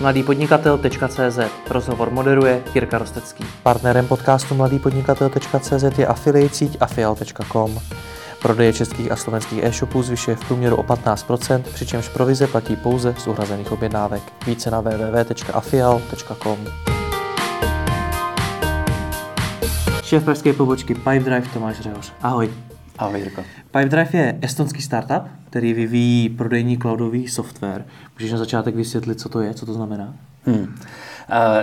mladýpodnikatel.cz Rozhovor moderuje Jirka Rostecký. Partnerem podcastu mladýpodnikatel.cz je affiliate síť afial.com. Prodeje českých a slovenských e-shopů zvyšuje v průměru o 15%, přičemž provize platí pouze z uhrazených objednávek. Více na www.afial.com. Šéf pražské pobočky Pipedrive Tomáš Řehoř. Ahoj. Ahoj Jirko. Pipedrive je estonský startup, který vyvíjí prodejní cloudový software. Můžeš na začátek vysvětlit, co to je, co to znamená? Hmm.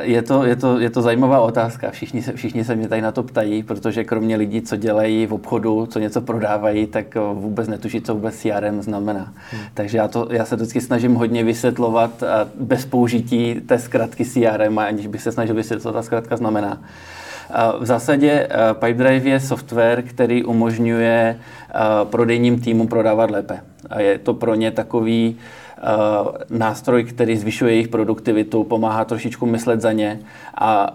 Je to, je, to, je to zajímavá otázka. Všichni se, všichni se mě tady na to ptají, protože kromě lidí, co dělají v obchodu, co něco prodávají, tak vůbec netuší, co vůbec CRM znamená. Hmm. Takže já, to, já se vždycky snažím hodně vysvětlovat bez použití té zkratky CRM, aniž bych se snažil vysvětlovat, co ta zkratka znamená. V zásadě Pipedrive je software, který umožňuje prodejním týmům prodávat lépe. A je to pro ně takový nástroj, který zvyšuje jejich produktivitu, pomáhá trošičku myslet za ně a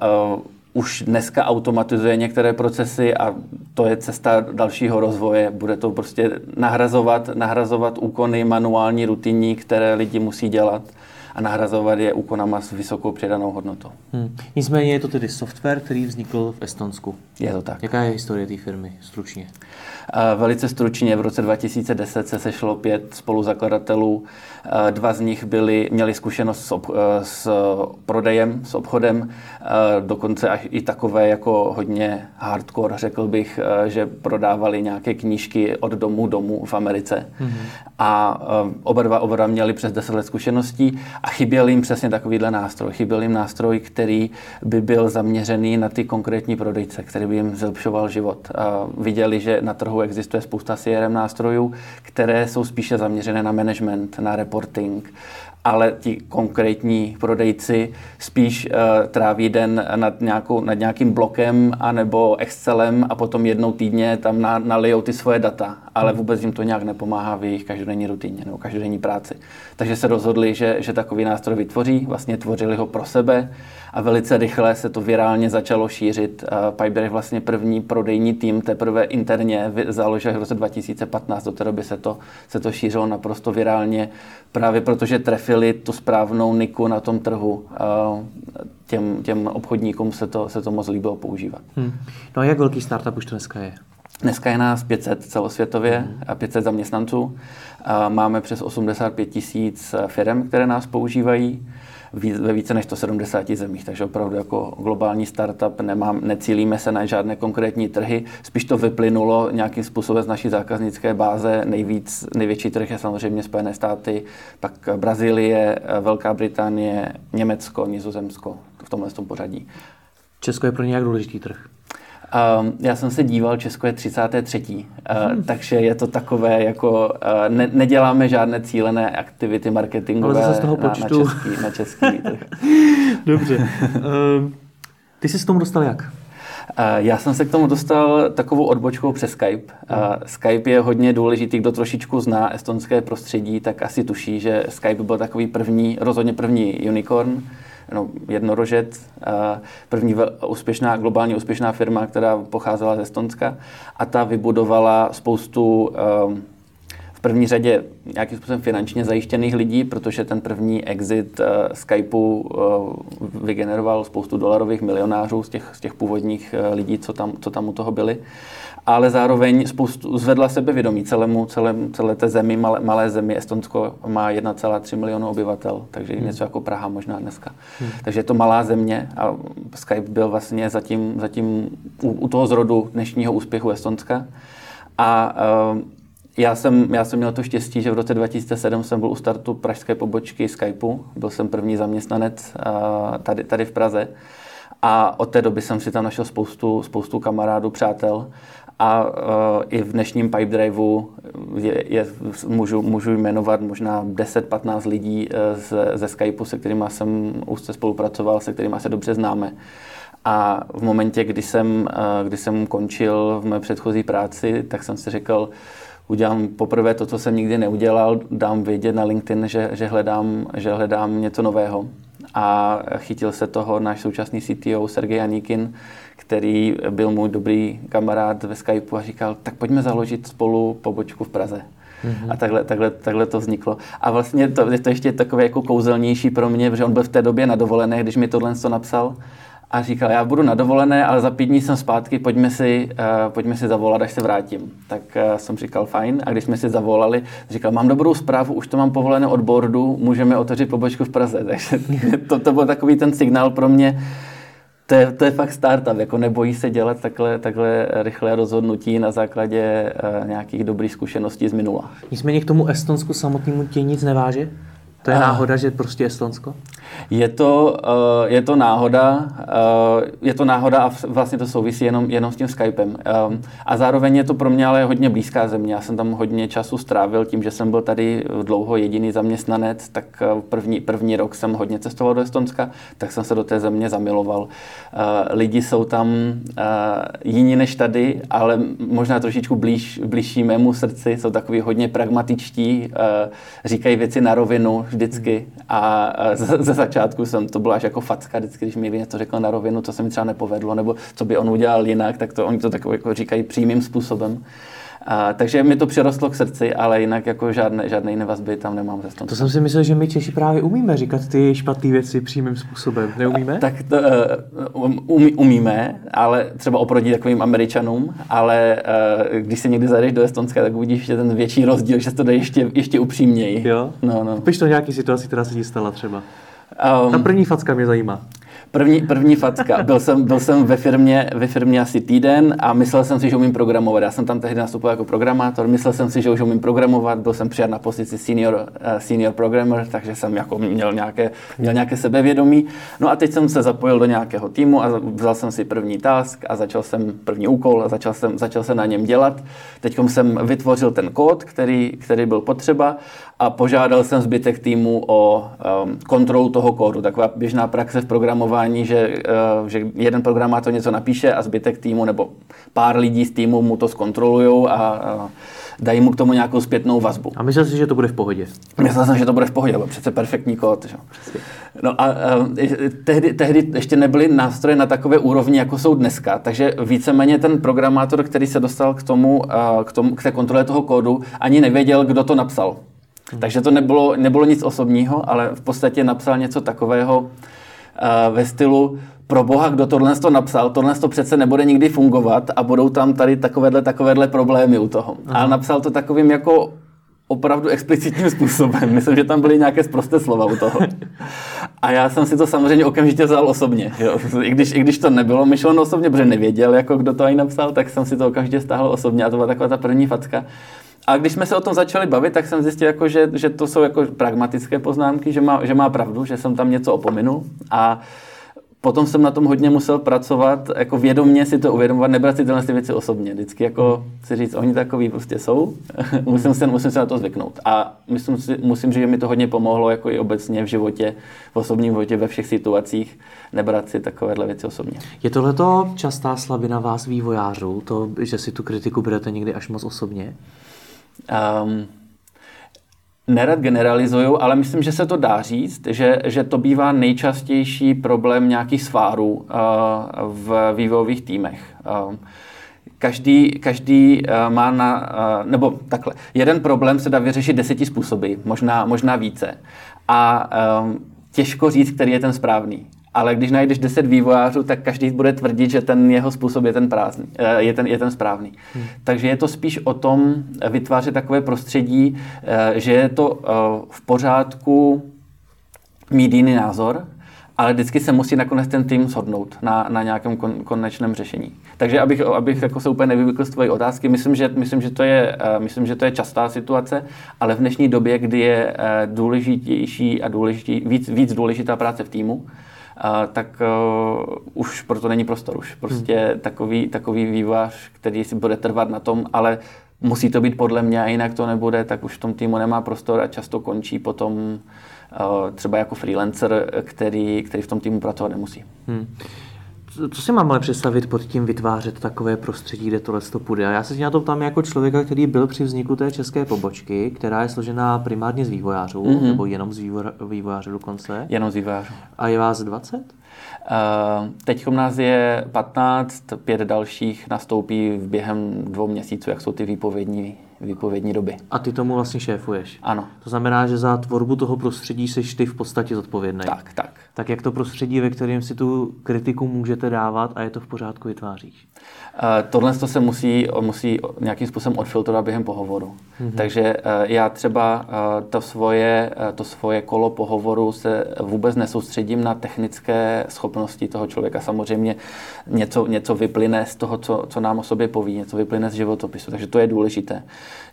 už dneska automatizuje některé procesy a to je cesta dalšího rozvoje. Bude to prostě nahrazovat, nahrazovat úkony manuální, rutinní, které lidi musí dělat a nahrazovat je úkonama s vysokou přidanou hodnotou. Hmm. Nicméně je to tedy software, který vznikl v Estonsku. Je to tak. Jaká je historie té firmy, stručně? Velice stručně, v roce 2010 se sešlo pět spoluzakladatelů. Dva z nich byli, měli zkušenost s, ob, s prodejem, s obchodem, dokonce až i takové jako hodně hardcore, řekl bych, že prodávali nějaké knížky od domu domů v Americe. Mm-hmm. A oba dva, oba dva měli přes 10 let zkušeností a chyběl jim přesně takovýhle nástroj. Chyběl jim nástroj, který by byl zaměřený na ty konkrétní prodejce, který by jim zlepšoval život. A viděli, že na trhu existuje spousta CRM nástrojů, které jsou spíše zaměřené na management, na reporting, ale ti konkrétní prodejci spíš uh, tráví den nad, nějakou, nad nějakým blokem anebo Excelem a potom jednou týdně tam na, nalijou ty svoje data, ale vůbec jim to nějak nepomáhá v jejich každodenní rutině nebo každodenní práci. Takže se rozhodli, že, že takový nástroj vytvoří, vlastně tvořili ho pro sebe a velice rychle se to virálně začalo šířit. Piper je vlastně první prodejní tým teprve interně založil v roce 2015, do té doby se to, se to šířilo naprosto virálně, právě protože trefili tu správnou niku na tom trhu. Těm, těm obchodníkům se to, se to moc líbilo používat. Hmm. No a jak velký startup už to dneska je? Dneska je nás 500 celosvětově, a 500 zaměstnanců. Máme přes 85 tisíc firm, které nás používají ve více než 170 zemích, takže opravdu jako globální startup nemám, necílíme se na žádné konkrétní trhy, spíš to vyplynulo nějakým způsobem z naší zákaznické báze. Nejvíc, největší trh je samozřejmě Spojené státy, pak Brazílie, Velká Británie, Německo, Nizozemsko v tomhle tom pořadí. Česko je pro ně jak důležitý trh? Um, já jsem se díval, Česko je 33. Uh, hmm. takže je to takové, jako uh, ne, neděláme žádné cílené aktivity marketingové Ale z toho počtu. Na, na, český, na český trh. Dobře. Ty jsi s tomu dostal jak? Já jsem se k tomu dostal takovou odbočkou přes Skype. Skype je hodně důležitý, kdo trošičku zná estonské prostředí, tak asi tuší, že Skype byl takový první, rozhodně první unicorn no, jednorožec, první úspěšná, globálně úspěšná firma, která pocházela ze Estonska. A ta vybudovala spoustu ehm, v první řadě nějakým způsobem finančně zajištěných lidí, protože ten první exit uh, Skypeu uh, vygeneroval spoustu dolarových milionářů z těch, z těch původních uh, lidí, co tam, co tam u toho byli ale zároveň spoustu, zvedla sebevědomí celému, celé, celé té zemi, malé, malé zemi. Estonsko má 1,3 milionu obyvatel, takže hmm. něco jako Praha možná dneska. Hmm. Takže je to malá země a Skype byl vlastně zatím, zatím u, u toho zrodu dnešního úspěchu Estonska. A uh, já jsem, já jsem měl to štěstí, že v roce 2007 jsem byl u startu pražské pobočky Skypeu. Byl jsem první zaměstnanec uh, tady, tady v Praze. A od té doby jsem si tam našel spoustu, spoustu kamarádů, přátel a uh, i v dnešním pipe driveu je, je, můžu, můžu jmenovat možná 10-15 lidí uh, z, ze Skypeu, se kterými jsem úzce spolupracoval, se kterými se dobře známe. A v momentě, kdy jsem, uh, kdy jsem končil v mé předchozí práci, tak jsem si řekl, udělám poprvé to, co jsem nikdy neudělal, dám vědět na LinkedIn, že, že, hledám, že hledám něco nového. A chytil se toho náš současný CTO Sergej Anikin, který byl můj dobrý kamarád ve Skypeu a říkal, tak pojďme založit spolu pobočku v Praze. Mm-hmm. A takhle, takhle, takhle to vzniklo. A vlastně to je to ještě takové jako kouzelnější pro mě, protože on byl v té době na dovolené, když mi tohle to napsal a říkal, já budu na dovolené, ale za pět dní jsem zpátky, pojďme si, uh, pojďme si zavolat, až se vrátím. Tak uh, jsem říkal, fajn. A když jsme si zavolali, říkal, mám dobrou zprávu, už to mám povolené od boardu, můžeme otevřít pobočku v Praze. Takže to, to byl takový ten signál pro mě, to je, to je fakt startup, jako nebojí se dělat takhle, takhle rychlé rozhodnutí na základě uh, nějakých dobrých zkušeností z minula. Nicméně k tomu Estonsku samotnému tě nic neváže? To je A- náhoda, že prostě Estonsko? Je to, uh, je to náhoda, uh, je to náhoda a vlastně to souvisí jenom, jenom s tím Skypem. Um, a zároveň je to pro mě ale hodně blízká země. Já jsem tam hodně času strávil tím, že jsem byl tady dlouho jediný zaměstnanec, tak první, první rok jsem hodně cestoval do Estonska, tak jsem se do té země zamiloval. Uh, lidi jsou tam uh, jiní než tady, ale možná trošičku blíž, blížší mému srdci, jsou takový hodně pragmatičtí, uh, říkají věci na rovinu vždycky a uh, ze začátku jsem, to bylo až jako facka, vždycky, když mi něco řekl na rovinu, co se mi třeba nepovedlo, nebo co by on udělal jinak, tak to oni to takové jako říkají přímým způsobem. A, takže mi to přirostlo k srdci, ale jinak jako žádné, žádné jiné vazby tam nemám ze To jsem si myslel, že my Češi právě umíme říkat ty špatné věci přímým způsobem. Neumíme? Tak to, uh, umí, umíme, ale třeba oproti takovým Američanům, ale uh, když se někdy zajdeš do Estonska, tak uvidíš že ten větší rozdíl, že se to jde ještě, ještě upřímněji. Jo? No, no. Piš to nějaký situaci, která se ti stala třeba. Um, Ta první facka mě zajímá. První, první facka. Byl jsem, byl jsem ve, firmě, ve firmě asi týden a myslel jsem si, že umím programovat. Já jsem tam tehdy nastupoval jako programátor, myslel jsem si, že už umím programovat, byl jsem přijat na pozici senior, uh, senior programmer, takže jsem jako měl nějaké, měl nějaké sebevědomí. No a teď jsem se zapojil do nějakého týmu a vzal jsem si první task a začal jsem první úkol a začal jsem, začal jsem na něm dělat. Teď jsem vytvořil ten kód, který, který byl potřeba a požádal jsem zbytek týmu o um, kontrolu toho kódu. Taková běžná praxe v programování, že, uh, že jeden programátor něco napíše a zbytek týmu nebo pár lidí z týmu mu to zkontrolujou a uh, dají mu k tomu nějakou zpětnou vazbu. A myslel jsi, že to bude v pohodě? Myslel jsem, že to bude v pohodě, bylo přece perfektní kód. Že? No a uh, tehdy, tehdy ještě nebyly nástroje na takové úrovni, jako jsou dneska, takže víceméně ten programátor, který se dostal k tomu, uh, k, tomu, k té kontrole toho kódu, ani nevěděl, kdo to napsal. Takže to nebylo, nebylo nic osobního, ale v podstatě napsal něco takového ve stylu pro boha, kdo tohle to napsal, tohle to přece nebude nikdy fungovat a budou tam tady takovéhle, takovéhle problémy u toho. Aha. Ale napsal to takovým jako opravdu explicitním způsobem. Myslím, že tam byly nějaké zprosté slova u toho. A já jsem si to samozřejmě okamžitě vzal osobně. Jo. I, když, I když to nebylo myšleno osobně, protože nevěděl, jako kdo to ani napsal, tak jsem si to okamžitě stáhl osobně a to byla taková ta první facka. A když jsme se o tom začali bavit, tak jsem zjistil, jako, že, že to jsou jako pragmatické poznámky, že má, že má pravdu, že jsem tam něco opominul. A potom jsem na tom hodně musel pracovat, jako vědomně si to uvědomovat, nebrat si tyhle ty věci osobně. Vždycky jako si říct, oni takový prostě jsou, musím, se, musím se na to zvyknout. A myslím si, musím říct, že mi to hodně pomohlo jako i obecně v životě, v osobním životě, ve všech situacích, nebrat si takovéhle věci osobně. Je tohleto častá slabina vás vývojářů, to, že si tu kritiku berete někdy až moc osobně? Um, nerad generalizuju, ale myslím, že se to dá říct, že, že to bývá nejčastější problém nějakých svárů uh, v vývojových týmech. Uh, každý, každý uh, má na, uh, nebo takhle, jeden problém se dá vyřešit deseti způsoby, možná, možná více. A um, těžko říct, který je ten správný. Ale když najdeš 10 vývojářů, tak každý bude tvrdit, že ten jeho způsob je ten, prázdný, je ten, je ten správný. Hmm. Takže je to spíš o tom vytvářet takové prostředí, že je to v pořádku mít jiný názor, ale vždycky se musí nakonec ten tým shodnout na, na nějakém kon, konečném řešení. Takže abych, abych jako se úplně nevybykl z tvojí otázky, myslím že, myslím, že to je, myslím, že to je častá situace, ale v dnešní době, kdy je důležitější a důležitý, víc, víc důležitá práce v týmu, tak uh, už proto není prostor. Už prostě hmm. takový, takový vývojář, který si bude trvat na tom, ale musí to být podle mě a jinak to nebude, tak už v tom týmu nemá prostor a často končí potom uh, třeba jako freelancer, který, který v tom týmu pracovat nemusí. Hmm. Co si mám ale představit pod tím vytvářet takové prostředí, kde tohle to půjde? A já se na to ptám jako člověka, který byl při vzniku té české pobočky, která je složená primárně z vývojářů, mm-hmm. nebo jenom z vývojářů dokonce. Jenom z vývojářů. A je vás 20? Uh, teď nás je 15, pět dalších nastoupí v během dvou měsíců, jak jsou ty výpovědní výpovědní doby. A ty tomu vlastně šéfuješ. Ano. To znamená, že za tvorbu toho prostředí jsi ty v podstatě zodpovědný. Tak, tak. Tak jak to prostředí, ve kterém si tu kritiku můžete dávat a je to v pořádku vytváříš? Uh, tohle to se musí, musí nějakým způsobem odfiltrovat během pohovoru. Mm-hmm. Takže uh, já třeba uh, to, svoje, to svoje kolo pohovoru se vůbec nesoustředím na technické schopnosti toho člověka. Samozřejmě něco, něco vyplyne z toho, co, co nám o sobě poví, něco vyplyne z životopisu, takže to je důležité.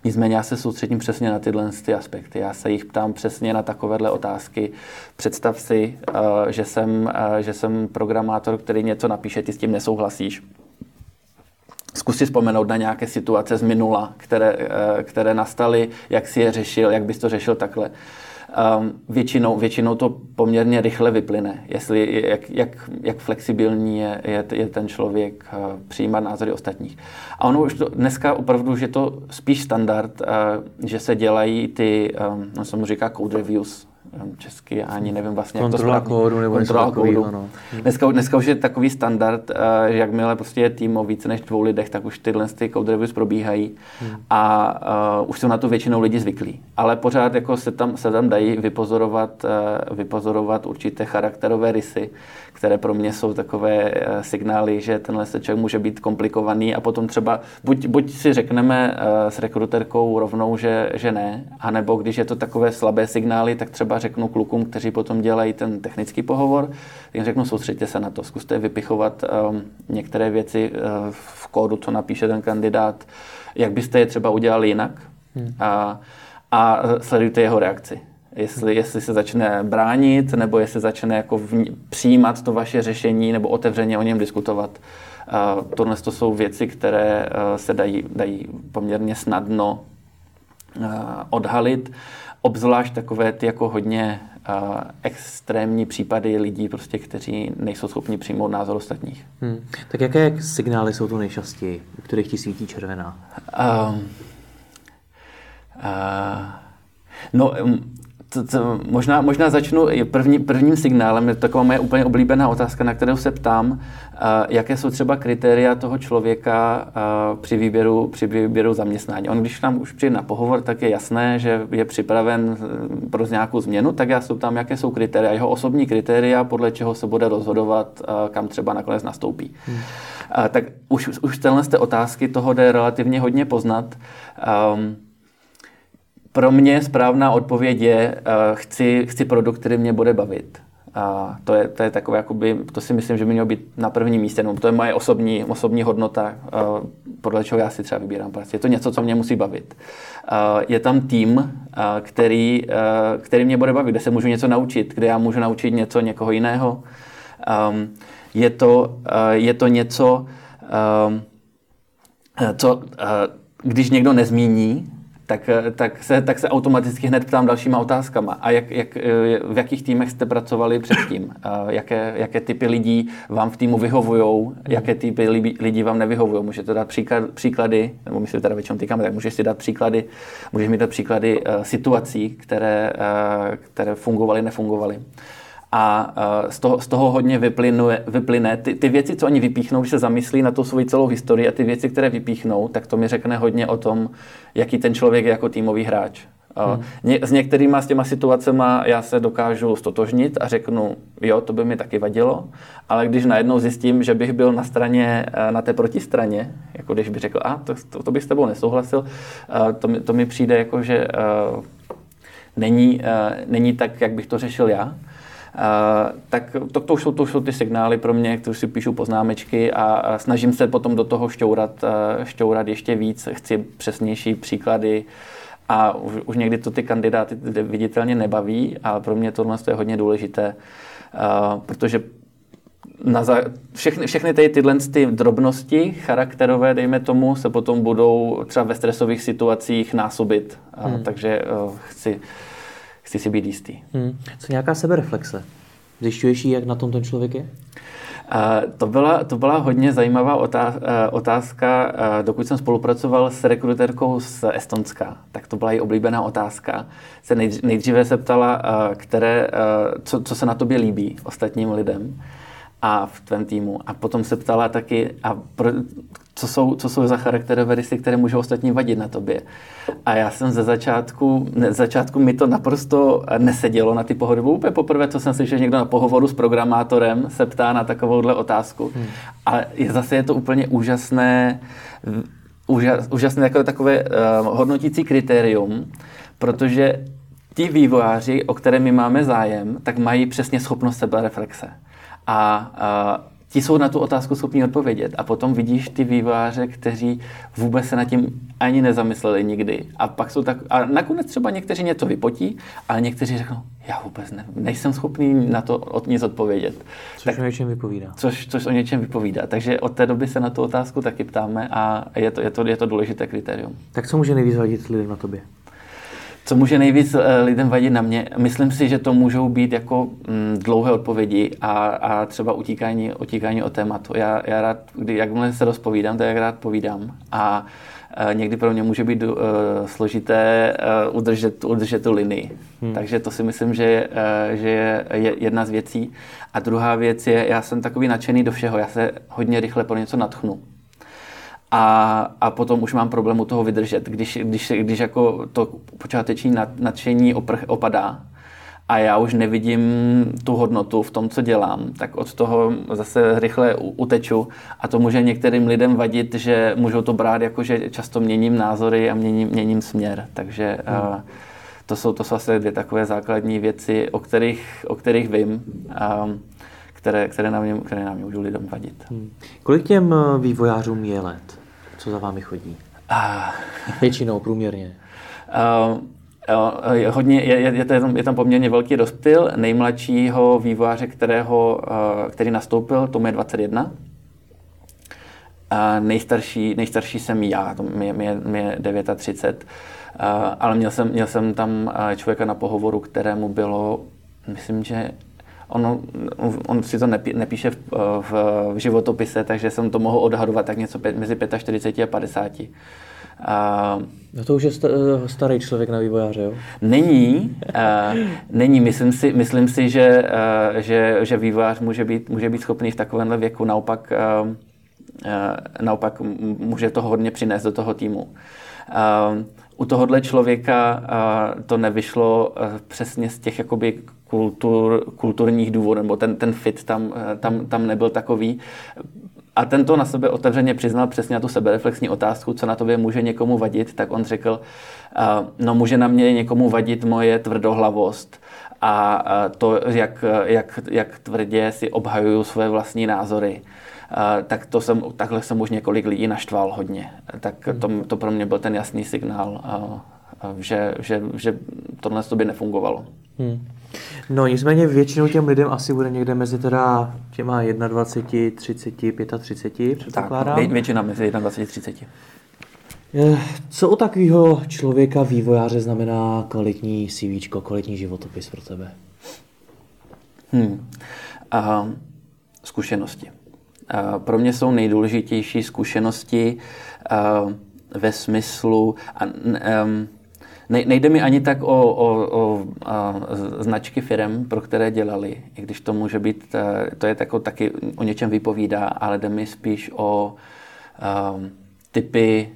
Nicméně já se soustředím přesně na tyhle ty aspekty. Já se jich ptám přesně na takovéhle otázky. Představ si, že, jsem, že jsem programátor, který něco napíše, ty s tím nesouhlasíš Zkus si vzpomenout na nějaké situace z minula, které, eh, které nastaly, jak si je řešil, jak bys to řešil takhle. Um, většinou, většinou to poměrně rychle vyplyne, jestli, jak, jak, jak flexibilní je, je, je ten člověk uh, přijímat názory ostatních. A ono už to, dneska opravdu, že to spíš standard, uh, že se dělají ty, um, no se mu říká code reviews, česky, ani nevím vlastně, kontrola jak to kódu nebo kontrola kódu. No. Dneska, dneska už je takový standard, eh, že jakmile prostě je tým o více než dvou lidech, tak už tyhle ty code reviews probíhají hmm. a uh, už jsou na to většinou lidi zvyklí. Ale pořád jako se tam, se tam dají vypozorovat, uh, vypozorovat určité charakterové rysy, které pro mě jsou takové uh, signály, že tenhle seček může být komplikovaný a potom třeba buď, buď si řekneme uh, s rekruterkou rovnou, že, že ne, anebo když je to takové slabé signály, tak třeba řeknu klukům, kteří potom dělají ten technický pohovor, tak řeknu, soustředěte se na to, zkuste vypichovat um, některé věci uh, v kódu, co napíše ten kandidát, jak byste je třeba udělali jinak hmm. a, a sledujte jeho reakci. Jestli, jestli se začne bránit, nebo jestli začne jako v, přijímat to vaše řešení, nebo otevřeně o něm diskutovat. Uh, tohle to jsou věci, které uh, se dají, dají poměrně snadno uh, odhalit obzvlášť takové ty jako hodně uh, extrémní případy lidí, prostě, kteří nejsou schopni přijmout názor ostatních. Hmm. Tak jaké signály jsou tu nejčastěji, u kterých ti svítí červená? Um, uh, no, um, to, to, možná, možná začnu první, prvním signálem, je to taková moje úplně oblíbená otázka, na kterou se ptám, uh, jaké jsou třeba kritéria toho člověka uh, při, výběru, při výběru zaměstnání. On, když nám už přijde na pohovor, tak je jasné, že je připraven eh, pro nějakou změnu, tak já se ptám, jaké jsou kritéria, jeho osobní kritéria, podle čeho se bude rozhodovat, uh, kam třeba nakonec nastoupí. Hmm. Tak už, už tenhle z té otázky toho jde relativně hodně poznat. Um, pro mě správná odpověď je, uh, chci, chci produkt, který mě bude bavit. A to je, to je takové, jakoby, to si myslím, že by mělo být na prvním místě. No, to je moje osobní, osobní hodnota, uh, podle čeho já si třeba vybírám práci. Je to něco, co mě musí bavit. Uh, je tam tým, uh, který, uh, který mě bude bavit, kde se můžu něco naučit, kde já můžu naučit něco někoho jiného. Um, je, to, uh, je to něco, um, co, uh, když někdo nezmíní, tak, eh, tak, se, tak se automaticky hned ptám dalšíma otázkama. A jak, jak, eh, v jakých týmech jste pracovali předtím? Jaké, jaké typy lidí vám v týmu vyhovují? Jaké typy lidí vám nevyhovují? Můžete dát příklad, příklady, nebo my si teda většinou týkáme, tak můžeš si dát příklady, můžeš mi dát příklady situací, které, které fungovaly, nefungovaly a z toho, z toho hodně vyplynuje, vyplyne. Ty, ty věci, co oni vypíchnou, když se zamyslí na tu svoji celou historii a ty věci, které vypíchnou, tak to mi řekne hodně o tom, jaký ten člověk je jako týmový hráč. Hmm. Ně, s některýma z těma situacemi já se dokážu stotožnit a řeknu, jo, to by mi taky vadilo, ale když najednou zjistím, že bych byl na straně, na té protistraně, jako když bych řekl, a to, to, to bych s tebou nesouhlasil, to, mi, to mi přijde jako, že uh, není, není tak, jak bych to řešil já. Tak to, to, už jsou, to už jsou ty signály pro mě, které si píšu poznámečky a, a snažím se potom do toho šťourat, šťourat ještě víc. Chci přesnější příklady a už, už někdy to ty kandidáty viditelně nebaví, ale pro mě tohle je hodně důležité, protože na za, všechny, všechny ty, tyhle ty drobnosti charakterové, dejme tomu, se potom budou třeba ve stresových situacích násobit. Hmm. takže uh, chci chci si být jistý. Hmm. Co nějaká sebereflexe? Zjišťuješ jak na tom ten člověk je? Uh, to, byla, to byla hodně zajímavá otázka. Uh, dokud jsem spolupracoval s rekruterkou z Estonska, tak to byla její oblíbená otázka. Se nejdříve se ptala, uh, které, co, co se na tobě líbí ostatním lidem. A v tvém týmu. A potom se ptala taky, a pro, co jsou, co jsou za charakterové rysy, které můžou ostatní vadit na tobě. A já jsem ze začátku, ne, začátku mi to naprosto nesedělo na ty pohovory. Úplně poprvé, co jsem slyšel, že někdo na pohovoru s programátorem se ptá na takovouhle otázku. Hmm. A je, zase je to úplně úžasné, úžas, úžasné takové, takové uh, hodnotící kritérium, protože ti vývojáři, o které my máme zájem, tak mají přesně schopnost sebereflexe. A uh, ti jsou na tu otázku schopni odpovědět. A potom vidíš ty vývojáře, kteří vůbec se nad tím ani nezamysleli nikdy. A pak jsou tak, a nakonec třeba někteří něco vypotí, ale někteří řeknou, já vůbec ne, nejsem schopný na to od nic odpovědět. Což tak, o něčem vypovídá. Což, což o něčem vypovídá. Takže od té doby se na tu otázku taky ptáme a je to, je to, je to důležité kritérium. Tak co může nejvíc vadit lidem na tobě? Co může nejvíc eh, lidem vadit na mě? Myslím si, že to můžou být jako mm, dlouhé odpovědi a, a třeba utíkání, utíkání od tématu. Já, já rád, kdy, jakmile se rozpovídám, tak jak rád povídám. A e, někdy pro mě může být uh, složité uh, udržet, udržet tu linii. Hmm. Takže to si myslím, že, uh, že je, je jedna z věcí. A druhá věc je, já jsem takový nadšený do všeho. Já se hodně rychle pro něco natchnu a, a potom už mám problém u toho vydržet. Když, když, když jako to počáteční nadšení oprch, opadá a já už nevidím tu hodnotu v tom, co dělám, tak od toho zase rychle uteču a to může některým lidem vadit, že můžou to brát jako, že často měním názory a měním, měním směr. Takže hmm. uh, to jsou, to jsou asi dvě takové základní věci, o kterých, o kterých vím. Um, které, které, na mě, které na mě můžou lidem vadit. Hmm. Kolik těm eh, vývojářům je let? Co za vámi chodí? Uh, Většinou, průměrně. Uh, je, hodně, je, je, tam, je tam poměrně velký rozptyl. Nejmladšího vývojáře, kterého, který nastoupil, tomu je 21. A nejstarší, nejstarší jsem já, to mě, mě, mě 39. Ale měl jsem, měl jsem tam člověka na pohovoru, kterému bylo, myslím, že ono, on si to nepí, nepíše v, v, v životopise, takže jsem to mohl odhadovat tak něco mezi 45 a 50. A, no to už je starý člověk na vývojáře, jo? Není, a, není. Myslím si, myslím si že, a, že, že vývojář může být, může být schopný v takovémhle věku naopak, a, a, naopak může to hodně přinést do toho týmu. A, u tohohle člověka to nevyšlo přesně z těch jakoby kultur, kulturních důvodů, nebo ten, ten fit tam, tam, tam nebyl takový. A ten to na sebe otevřeně přiznal přesně na tu sebereflexní otázku, co na tobě může někomu vadit, tak on řekl, no může na mě někomu vadit moje tvrdohlavost a to, jak, jak, jak tvrdě si obhajuju své vlastní názory tak to jsem, takhle jsem už několik lidí naštval hodně. Tak to, to pro mě byl ten jasný signál, že, že, že tohle by nefungovalo. Hmm. No nicméně většinou těm lidem asi bude někde mezi teda těma 21, 30, 35, předpokládám. Tak, většina mezi 21 30. Co u takového člověka vývojáře znamená kvalitní CV, kvalitní životopis pro tebe? Hmm. Uh, zkušenosti. Pro mě jsou nejdůležitější zkušenosti ve smyslu, a, nejde mi ani tak o, o, o značky firm, pro které dělali, i když to může být, to je tako, taky o něčem vypovídá, ale jde mi spíš o um, typy,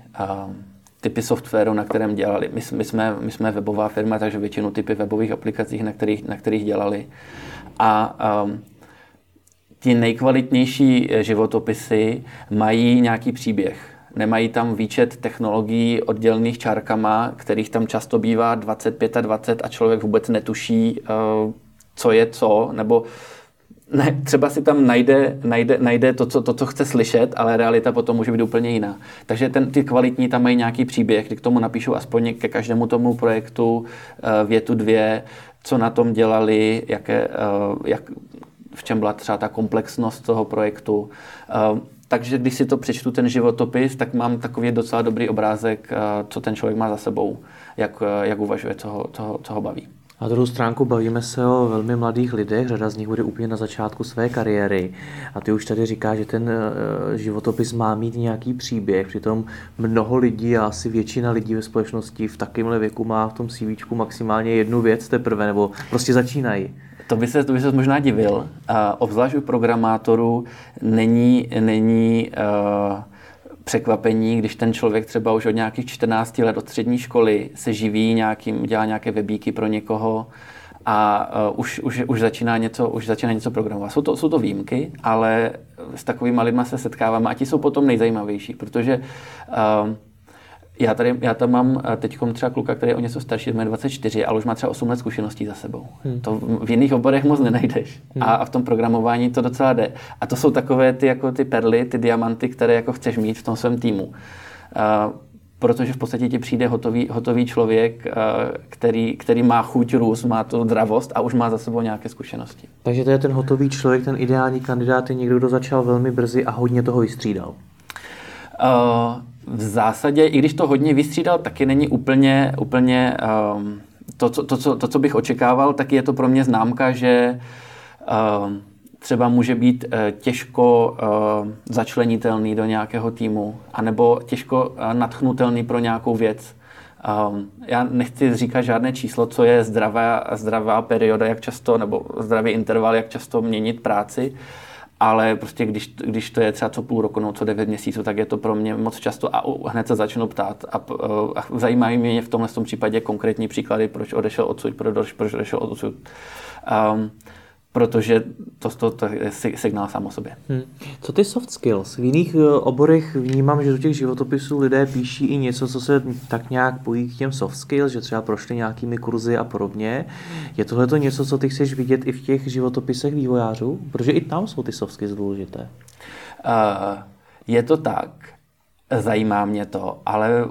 um, typy softwaru, na kterém dělali. My, my, jsme, my jsme webová firma, takže většinu typy webových aplikací, na kterých, na kterých dělali. A um, ty nejkvalitnější eh, životopisy mají nějaký příběh. Nemají tam výčet technologií oddělených čárkama, kterých tam často bývá 25 a 20 a člověk vůbec netuší, eh, co je co, nebo ne, třeba si tam najde, najde, najde to, co, to, co chce slyšet, ale realita potom může být úplně jiná. Takže ten, ty kvalitní tam mají nějaký příběh, kdy k tomu napíšou aspoň ke každému tomu projektu eh, větu dvě, co na tom dělali, jaké, jak, v čem byla třeba ta komplexnost toho projektu. Eh, takže když si to přečtu, ten životopis, tak mám takový docela dobrý obrázek, eh, co ten člověk má za sebou, jak, eh, jak uvažuje, co ho, co, ho, co ho baví. A druhou stránku bavíme se o velmi mladých lidech, řada z nich bude úplně na začátku své kariéry. A ty už tady říká, že ten životopis má mít nějaký příběh, přitom mnoho lidí a asi většina lidí ve společnosti v takovémhle věku má v tom CV maximálně jednu věc teprve, nebo prostě začínají. To by se, to by se možná divil. Uh, obzvlášť u programátorů není, není uh, překvapení, když ten člověk třeba už od nějakých 14 let od střední školy se živí nějakým, dělá nějaké webíky pro někoho a uh, už, už, už, začíná něco, už začíná něco programovat. Jsou to, jsou to výjimky, ale s takovými lidmi se setkáváme a ti jsou potom nejzajímavější, protože uh, já, tady, já tam mám eh, teď třeba kluka, který je o něco starší, má 24, ale už má třeba 8 let zkušeností za sebou. Hmm. To v jiných oborech moc nenajdeš. Hmm. A, a v tom programování to docela jde. A to jsou takové ty, jako ty perly, ty diamanty, které jako chceš mít v tom svém týmu. Uh, protože v podstatě ti přijde hotový, hotový člověk, uh, který, který má chuť růst, má tu zdravost a už má za sebou nějaké zkušenosti. Takže to je ten hotový člověk, ten ideální kandidát je někdo, kdo začal velmi brzy a hodně toho vystřídal. Uh, v zásadě, i když to hodně vystřídal, taky není úplně, úplně um, to, co, to, co, to, co bych očekával, tak je to pro mě známka, že um, třeba může být uh, těžko uh, začlenitelný do nějakého týmu, anebo těžko uh, natchnutelný pro nějakou věc. Um, já nechci říkat žádné číslo, co je zdravá, zdravá perioda, jak často, nebo zdravý interval, jak často měnit práci, ale prostě když, když to je třeba co půl roku, no co devět měsíců, tak je to pro mě moc často a hned se začnu ptát a, a zajímají mě v tomhle tom případě konkrétní příklady, proč odešel odsud, proč, proč odešel odsud. Um, protože to, to, to je signál sám o sobě. Hmm. Co ty soft skills? V jiných eh, oborech vnímám, že do těch životopisů lidé píší i něco, co se tak nějak pojí k těm soft skills, že třeba prošli nějakými kurzy a podobně. Je tohle to něco, co ty chceš vidět i v těch životopisech vývojářů? Protože i tam jsou ty soft skills důležité. Uh, je to tak. Zajímá mě to, ale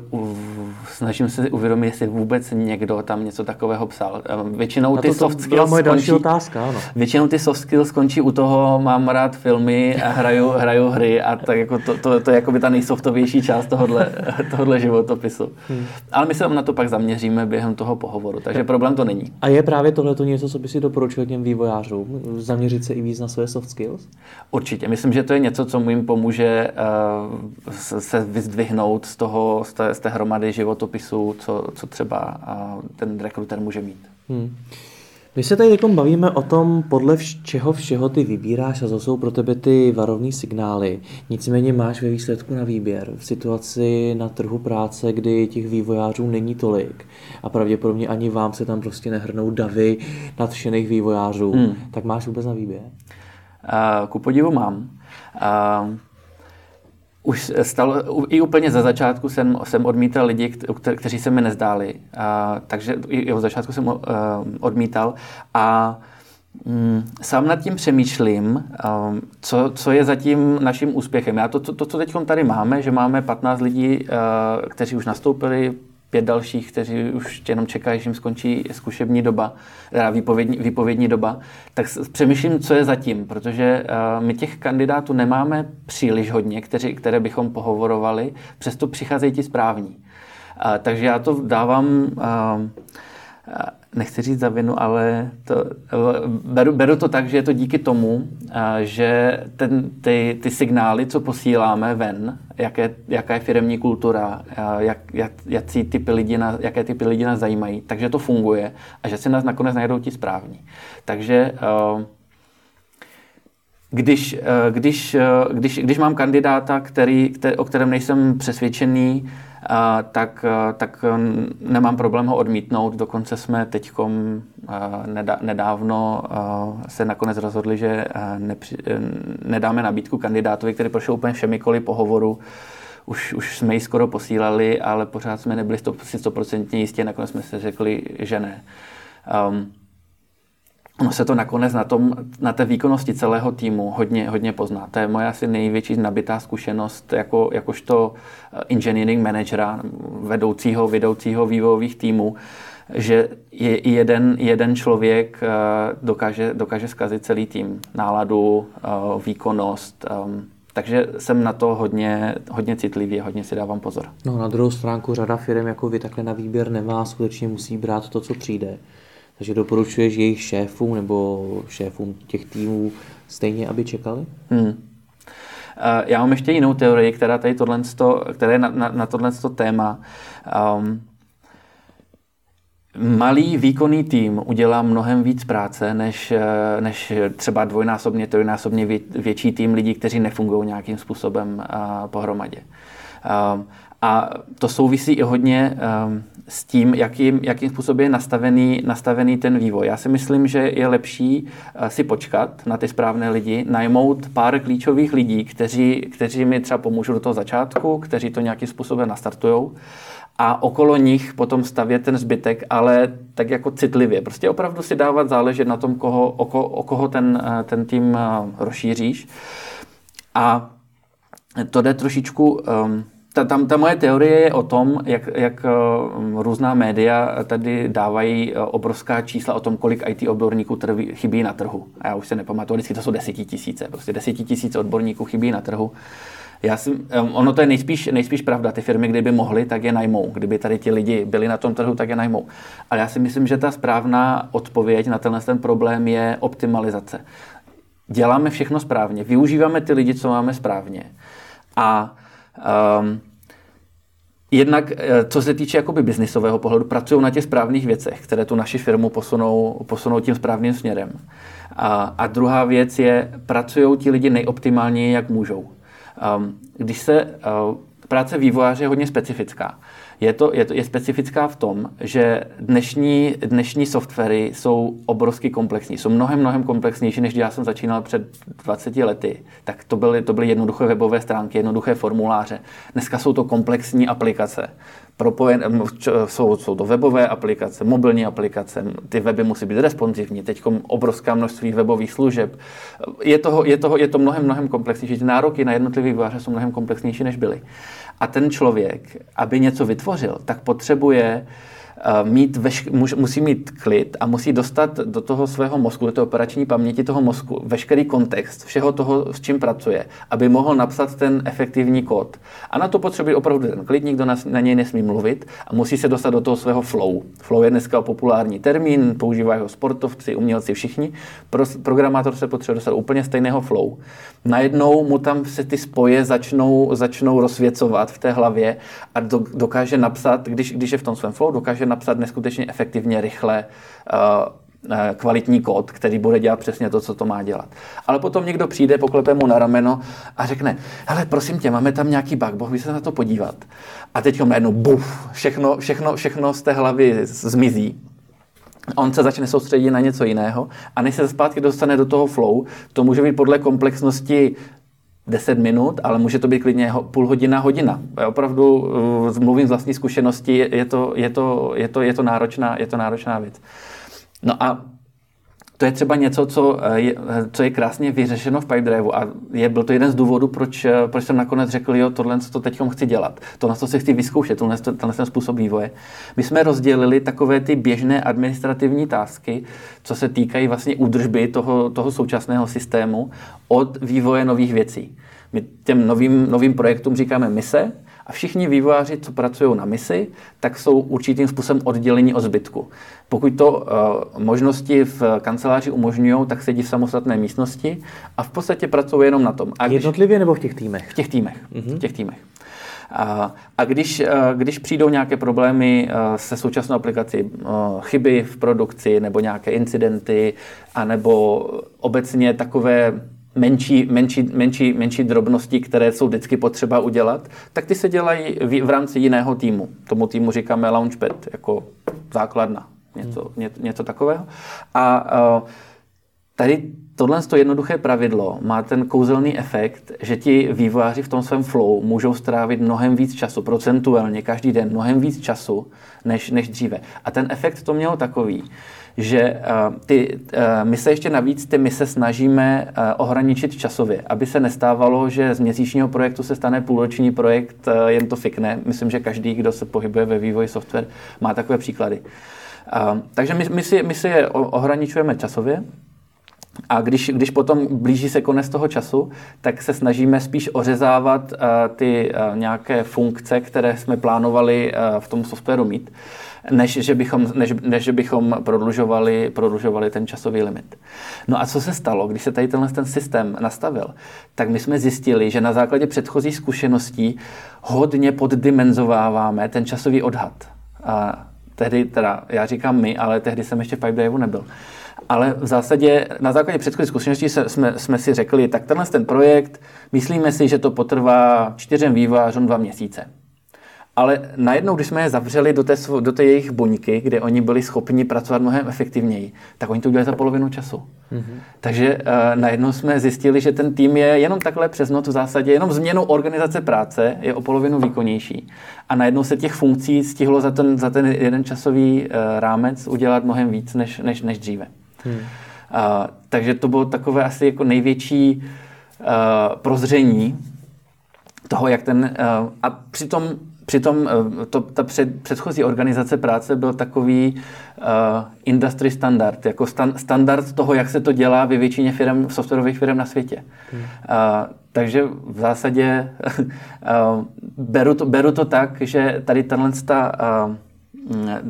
snažím se uvědomit, jestli vůbec někdo tam něco takového psal. Ehm, většinou ty to, soft skills moje skončí, otázka, ano. Většinou ty soft skills skončí u toho, mám rád filmy a hraju, hraju hry a tak jako to, to, to je jako by ta nejsoftovější část tohohle, tohohle životopisu. Hmm. Ale my se na to pak zaměříme během toho pohovoru, takže problém to není. A je právě tohle to něco, co by si doporučil těm vývojářům? Zaměřit se i víc na své soft skills? Určitě. Myslím, že to je něco, co mu jim pomůže uh, se vyzdvihnout z, toho, z, té, z té hromady životopisů, co, co třeba ten rekruter může mít. Hmm. My se tady bavíme o tom, podle čeho všeho ty vybíráš a co jsou pro tebe ty varovní signály. Nicméně máš ve výsledku na výběr v situaci na trhu práce, kdy těch vývojářů není tolik a pravděpodobně ani vám se tam prostě nehrnou davy nadšených vývojářů, hmm. tak máš vůbec na výběr? Uh, ku podivu mám. Uh, už stalo, i úplně za začátku jsem, jsem odmítal lidi, kteří se mi nezdáli. A, takže i od začátku jsem uh, odmítal. A um, sám nad tím přemýšlím, um, co, co je zatím naším úspěchem. Já to, to, to co teď tady máme, že máme 15 lidí, uh, kteří už nastoupili, pět dalších, kteří už jenom čekají, že jim skončí zkušební doba, teda výpovědní, výpovědní doba, tak přemýšlím, co je zatím, protože uh, my těch kandidátů nemáme příliš hodně, kteří, které bychom pohovorovali, přesto přicházejí ti správní. Uh, takže já to dávám uh, nechci říct za vinu, ale to, beru, beru to tak, že je to díky tomu, že ten, ty, ty signály, co posíláme ven, jaké, jaká je firmní kultura, jak, jak, jaký typy lidi nás, jaké typy lidi nás zajímají, takže to funguje a že si nás nakonec najdou ti správní. Takže když, když, když, když mám kandidáta, který, který, o kterém nejsem přesvědčený, tak, tak nemám problém ho odmítnout. Dokonce jsme teď nedávno se nakonec rozhodli, že nepři, nedáme nabídku kandidátovi, který prošel úplně všemi koly pohovoru. Už, už jsme ji skoro posílali, ale pořád jsme nebyli stoprocentně jistě, nakonec jsme se řekli, že ne. Um, ono se to nakonec na, tom, na té výkonnosti celého týmu hodně, hodně pozná. To je moje asi největší nabitá zkušenost jako, jakožto eh, engineering managera, vedoucího, vedoucího vývojových týmů, že je jeden, jeden člověk eh, dokáže, dokáže zkazit celý tým. Náladu, eh, výkonnost, ehm, takže jsem na to hodně, hodně citlivý, hodně si dávám pozor. No na druhou stránku řada firm jako vy takhle na výběr nemá, skutečně musí brát to, co přijde. Takže doporučuješ jejich šéfům nebo šéfům těch týmů stejně, aby čekali? Hmm. Já mám ještě jinou teorii, která tady tohle, která je na, na, na tohle téma. Um, malý výkonný tým udělá mnohem víc práce, než, eh, než třeba dvojnásobně, trojnásobně větší tým lidí, kteří nefungují nějakým způsobem eh, pohromadě. Ehm, a to souvisí i hodně ehm, s tím, jakým, jakým způsobem je nastavený, nastavený ten vývoj. Já si myslím, že je lepší eh, si počkat na ty správné lidi, najmout pár klíčových lidí, kteří, kteří mi třeba pomůžou do toho začátku, kteří to nějakým způsobem nastartujou a okolo nich potom stavět ten zbytek, ale tak jako citlivě. Prostě opravdu si dávat záležet na tom, koho, o, ko, o koho ten, eh, ten tým rozšíříš. A to jde trošičku... Um, ta, tam, ta moje teorie je o tom, jak, jak uh, různá média tady dávají uh, obrovská čísla o tom, kolik IT odborníků trví, chybí na trhu. A já už se nepamatuju, vždycky to jsou desetitisíce. Prostě desetitisíce odborníků chybí na trhu. Já si, ono to je nejspíš, nejspíš pravda. Ty firmy, kdyby mohly, tak je najmou. Kdyby tady ti lidi byli na tom trhu, tak je najmou. Ale já si myslím, že ta správná odpověď na tenhle ten problém je optimalizace. Děláme všechno správně, využíváme ty lidi, co máme správně. A um, Jednak, eh, co se týče jakoby biznisového pohledu, pracují na těch správných věcech, které tu naši firmu posunou, posunou tím správným směrem. A, a druhá věc je, pracují ti lidi nejoptimálněji, jak můžou. Um, když se uh, práce vývojáře je hodně specifická. Je, to, je, to, je specifická v tom, že dnešní, dnešní softwary jsou obrovsky komplexní. Jsou mnohem, mnohem komplexnější, než když já jsem začínal před 20 lety. Tak to byly, to byly jednoduché webové stránky, jednoduché formuláře. Dneska jsou to komplexní aplikace propojen, jsou, jsou to webové aplikace, mobilní aplikace, ty weby musí být responsivní, teď obrovská množství webových služeb. Je, toho, je, toho, je to mnohem, mnohem komplexnější. Ty nároky na jednotlivý vývojáře jsou mnohem komplexnější, než byly. A ten člověk, aby něco vytvořil, tak potřebuje mít veš, musí mít klid a musí dostat do toho svého mozku, do té operační paměti toho mozku, veškerý kontext všeho toho, s čím pracuje, aby mohl napsat ten efektivní kód. A na to potřebuje opravdu ten klid, nikdo na, na něj nesmí mluvit a musí se dostat do toho svého flow. Flow je dneska populární termín, používají ho sportovci, umělci, všichni. Pro, programátor se potřebuje dostat úplně stejného flow. Najednou mu tam se ty spoje začnou, začnou rozsvěcovat v té hlavě a do, dokáže napsat, když, když je v tom svém flow, dokáže napsat neskutečně efektivně, rychle, uh, kvalitní kód, který bude dělat přesně to, co to má dělat. Ale potom někdo přijde, poklepe mu na rameno a řekne, hele, prosím tě, máme tam nějaký bug, boh by se na to podívat. A teď najednou buf, všechno, všechno, všechno z té hlavy zmizí. On se začne soustředit na něco jiného a než se zpátky dostane do toho flow, to může být podle komplexnosti 10 minut, ale může to být klidně půl hodina, hodina. Já opravdu uh, mluvím z vlastní zkušenosti, je to, je to, je to, je to, náročná, je to náročná věc. No a to je třeba něco, co eh, je, co je krásně vyřešeno v Pipedrive a je, byl to jeden z důvodů, proč, eh, proč jsem nakonec řekl, jo, tohle co to teď chci dělat. To, na co si chci vyzkoušet, tenhle, tenhle ten způsob vývoje. My jsme rozdělili takové ty běžné administrativní tásky, co se týkají vlastně údržby toho, toho současného systému od vývoje nových věcí. My těm novým, novým projektům říkáme mise, a všichni vývojáři, co pracují na misi, tak jsou určitým způsobem oddělení od zbytku. Pokud to uh, možnosti v kanceláři umožňují, tak sedí v samostatné místnosti a v podstatě pracují jenom na tom. A když, Jednotlivě nebo v těch týmech? V těch týmech. Mm-hmm. V těch týmech. A, a když, když přijdou nějaké problémy se současnou aplikací, chyby v produkci nebo nějaké incidenty, anebo obecně takové menší, menší, menší, menší drobnosti, které jsou vždycky potřeba udělat, tak ty se dělají v, v rámci jiného týmu. Tomu týmu říkáme Launchpad, jako základna, něco, hmm. ně, něco takového. A uh, tady tohle to jednoduché pravidlo má ten kouzelný efekt, že ti vývojáři v tom svém flow můžou strávit mnohem víc času, procentuálně každý den mnohem víc času, než, než dříve. A ten efekt to mělo takový, že uh, ty, uh, my se ještě navíc ty my se snažíme uh, ohraničit časově, aby se nestávalo, že z měsíčního projektu se stane půlroční projekt, uh, jen to fikne. Myslím, že každý, kdo se pohybuje ve vývoji software, má takové příklady. Uh, takže my, my, si, my si je ohraničujeme časově, a když, když potom blíží se konec toho času, tak se snažíme spíš ořezávat uh, ty uh, nějaké funkce, které jsme plánovali uh, v tom softwaru mít než že bychom, než, než bychom prodlužovali, prodlužovali ten časový limit. No a co se stalo, když se tady tenhle ten systém nastavil? Tak my jsme zjistili, že na základě předchozích zkušeností hodně poddimenzováváme ten časový odhad. A tehdy, teda já říkám my, ale tehdy jsem ještě v Pipedrive nebyl. Ale v zásadě na základě předchozí zkušeností jsme, jsme si řekli, tak tenhle ten projekt, myslíme si, že to potrvá čtyřem vývářům dva měsíce. Ale najednou, když jsme je zavřeli do té, do té jejich buňky, kde oni byli schopni pracovat mnohem efektivněji, tak oni to udělali za polovinu času. Mm-hmm. Takže uh, najednou jsme zjistili, že ten tým je jenom takhle přes noc v zásadě, jenom změnou organizace práce je o polovinu výkonnější. A najednou se těch funkcí stihlo za ten, za ten jeden časový uh, rámec udělat mnohem víc než, než, než dříve. Hmm. Uh, takže to bylo takové asi jako největší uh, prozření toho, jak ten... Uh, a přitom Přitom to, ta před, předchozí organizace práce byl takový uh, industry standard, jako stan, standard toho, jak se to dělá ve většině firm, softwarových firm na světě. Hmm. Uh, takže v zásadě uh, beru, to, beru to tak, že tady tenhle ta, uh,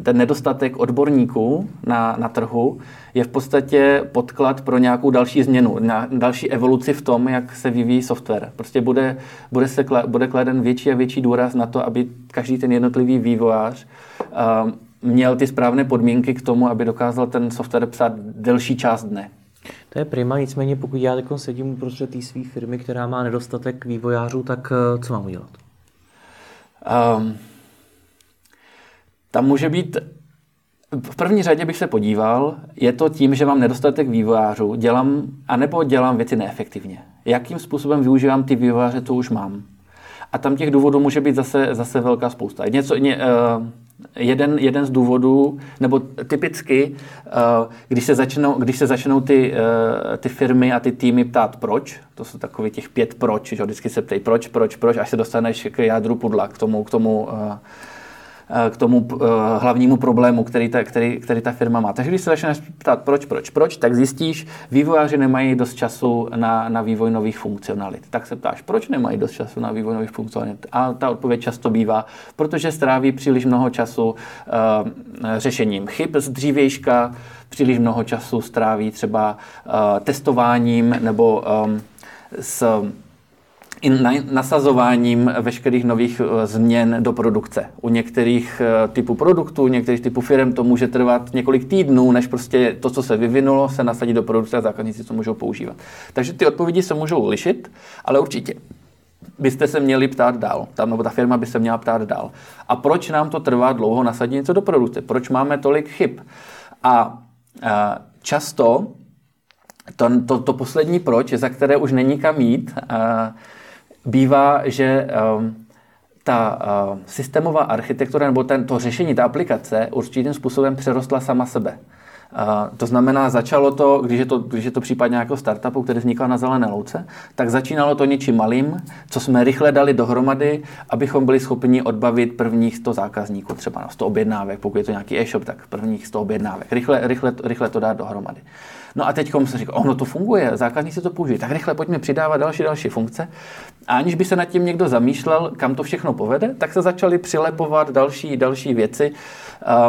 ten nedostatek odborníků na, na trhu je v podstatě podklad pro nějakou další změnu, na další evoluci v tom, jak se vyvíjí software. Prostě bude, bude, se, bude kladen větší a větší důraz na to, aby každý ten jednotlivý vývojář uh, měl ty správné podmínky k tomu, aby dokázal ten software psát delší část dne. To je prima, nicméně pokud já teď sedím uprostřed té své firmy, která má nedostatek vývojářů, tak eh, co mám udělat? Um, tam může být v první řadě bych se podíval, je to tím, že mám nedostatek vývojářů, dělám, anebo dělám věci neefektivně. Jakým způsobem využívám ty vývojáře, co už mám. A tam těch důvodů může být zase, zase velká spousta. Něco, ně, uh, jeden, jeden z důvodů, nebo typicky, uh, když se začnou, když se začnou ty, uh, ty firmy a ty týmy ptát proč, to jsou takový těch pět proč, že vždycky se ptají proč, proč, proč, až se dostaneš k jádru pudla, k tomu, k tomu uh, k tomu eh, hlavnímu problému, který ta, který, který ta firma má. Takže když se začneš ptát proč, proč, proč, tak zjistíš, vývojáři nemají dost času na, na vývoj nových funkcionalit. Tak se ptáš, proč nemají dost času na vývoj nových funkcionalit? A ta odpověď často bývá, protože stráví příliš mnoho času uh, řešením chyb z dřívějška, příliš mnoho času stráví třeba uh, testováním nebo um, s i nasazováním veškerých nových eh, změn do produkce. U některých eh, typů produktů, některých typů firm to může trvat několik týdnů, než prostě to, co se vyvinulo, se nasadí do produkce a zákazníci to můžou používat. Takže ty odpovědi se můžou lišit, ale určitě byste se měli ptát dál, tam, nebo ta firma by se měla ptát dál. A proč nám to trvá dlouho nasadit něco do produkce? Proč máme tolik chyb? A, a často to, to, to poslední proč, za které už není kam jít, a, bývá, že um, ta uh, systémová architektura nebo ten, to řešení, ta aplikace určitým způsobem přerostla sama sebe. Uh, to znamená, začalo to, když je to, když je to případ nějakého startupu, který vznikl na zelené louce, tak začínalo to něčím malým, co jsme rychle dali dohromady, abychom byli schopni odbavit prvních 100 zákazníků, třeba na 100 objednávek, pokud je to nějaký e-shop, tak prvních 100 objednávek. Rychle, rychle, rychle to dát dohromady. No a teď se říká, ono to funguje, zákazníci to použijí, tak rychle pojďme přidávat další další funkce. A aniž by se nad tím někdo zamýšlel, kam to všechno povede, tak se začaly přilepovat další, další věci.